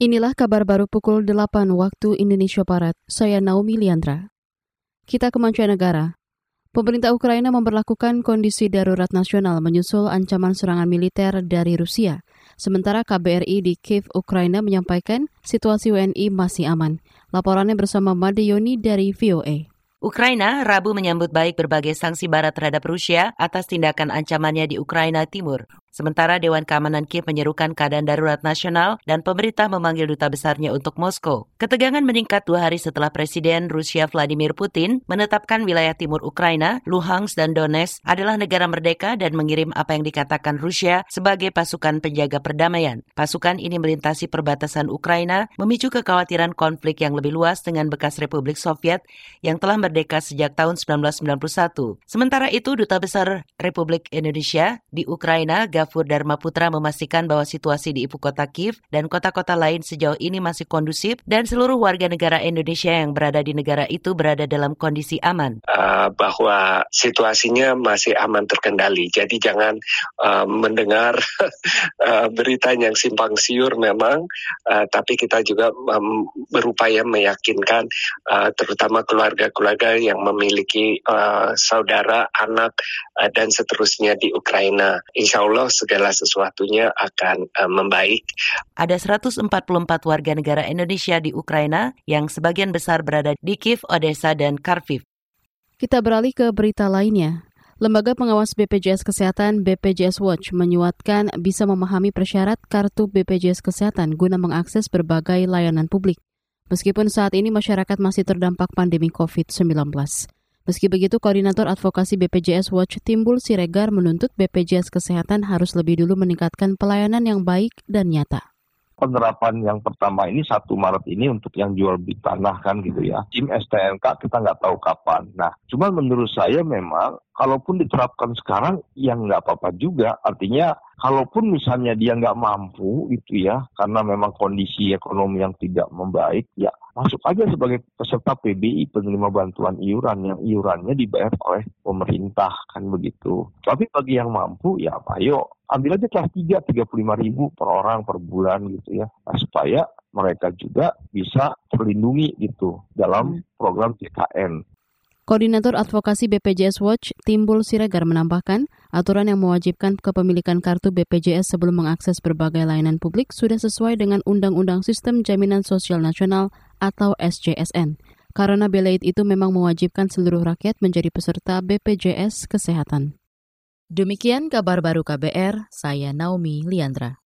Inilah kabar baru pukul 8 waktu Indonesia Barat. Saya Naomi Liandra. Kita ke mancanegara. Pemerintah Ukraina memperlakukan kondisi darurat nasional menyusul ancaman serangan militer dari Rusia. Sementara KBRI di Kiev, Ukraina menyampaikan situasi WNI masih aman. Laporannya bersama Made Yoni dari VOA. Ukraina Rabu menyambut baik berbagai sanksi barat terhadap Rusia atas tindakan ancamannya di Ukraina Timur. Sementara Dewan Keamanan Kiev menyerukan keadaan darurat nasional dan pemerintah memanggil duta besarnya untuk Moskow. Ketegangan meningkat dua hari setelah Presiden Rusia Vladimir Putin menetapkan wilayah timur Ukraina, Luhansk dan Donetsk adalah negara merdeka dan mengirim apa yang dikatakan Rusia sebagai pasukan penjaga perdamaian. Pasukan ini melintasi perbatasan Ukraina, memicu kekhawatiran konflik yang lebih luas dengan bekas Republik Soviet yang telah merdeka sejak tahun 1991. Sementara itu, Duta Besar Republik Indonesia di Ukraina, Gafur Dharma Putra memastikan bahwa situasi di ibu kota Kiev dan kota-kota lain sejauh ini masih kondusif dan seluruh warga negara Indonesia yang berada di negara itu berada dalam kondisi aman. Uh, bahwa situasinya masih aman terkendali. Jadi jangan uh, mendengar uh, berita yang simpang siur memang, uh, tapi kita juga um, berupaya meyakinkan uh, terutama keluarga-keluarga yang memiliki uh, saudara, anak, uh, dan seterusnya di Ukraina. Insya Allah segala sesuatunya akan uh, membaik. Ada 144 warga negara Indonesia di Ukraina yang sebagian besar berada di Kiev, Odessa, dan Kharkiv. Kita beralih ke berita lainnya. Lembaga pengawas BPJS Kesehatan BPJS Watch menyuatkan bisa memahami persyarat kartu BPJS Kesehatan guna mengakses berbagai layanan publik. Meskipun saat ini masyarakat masih terdampak pandemi COVID-19. Meski begitu, Koordinator Advokasi BPJS Watch Timbul Siregar menuntut BPJS Kesehatan harus lebih dulu meningkatkan pelayanan yang baik dan nyata penerapan yang pertama ini satu Maret ini untuk yang jual beli tanah kan gitu ya. SIM STNK kita nggak tahu kapan. Nah, cuma menurut saya memang kalaupun diterapkan sekarang ya nggak apa-apa juga. Artinya kalaupun misalnya dia nggak mampu itu ya karena memang kondisi ekonomi yang tidak membaik ya masuk aja sebagai peserta PBI penerima bantuan iuran yang iurannya dibayar oleh pemerintah kan begitu. Tapi bagi yang mampu ya ayo ambil aja kelas 3 35 ribu per orang per bulan gitu ya nah, supaya mereka juga bisa terlindungi gitu dalam hmm. program JKN. Koordinator Advokasi BPJS Watch, Timbul Siregar menambahkan, aturan yang mewajibkan kepemilikan kartu BPJS sebelum mengakses berbagai layanan publik sudah sesuai dengan Undang-Undang Sistem Jaminan Sosial Nasional atau SJSN. Karena Belait itu memang mewajibkan seluruh rakyat menjadi peserta BPJS Kesehatan. Demikian kabar baru KBR, saya Naomi Liandra.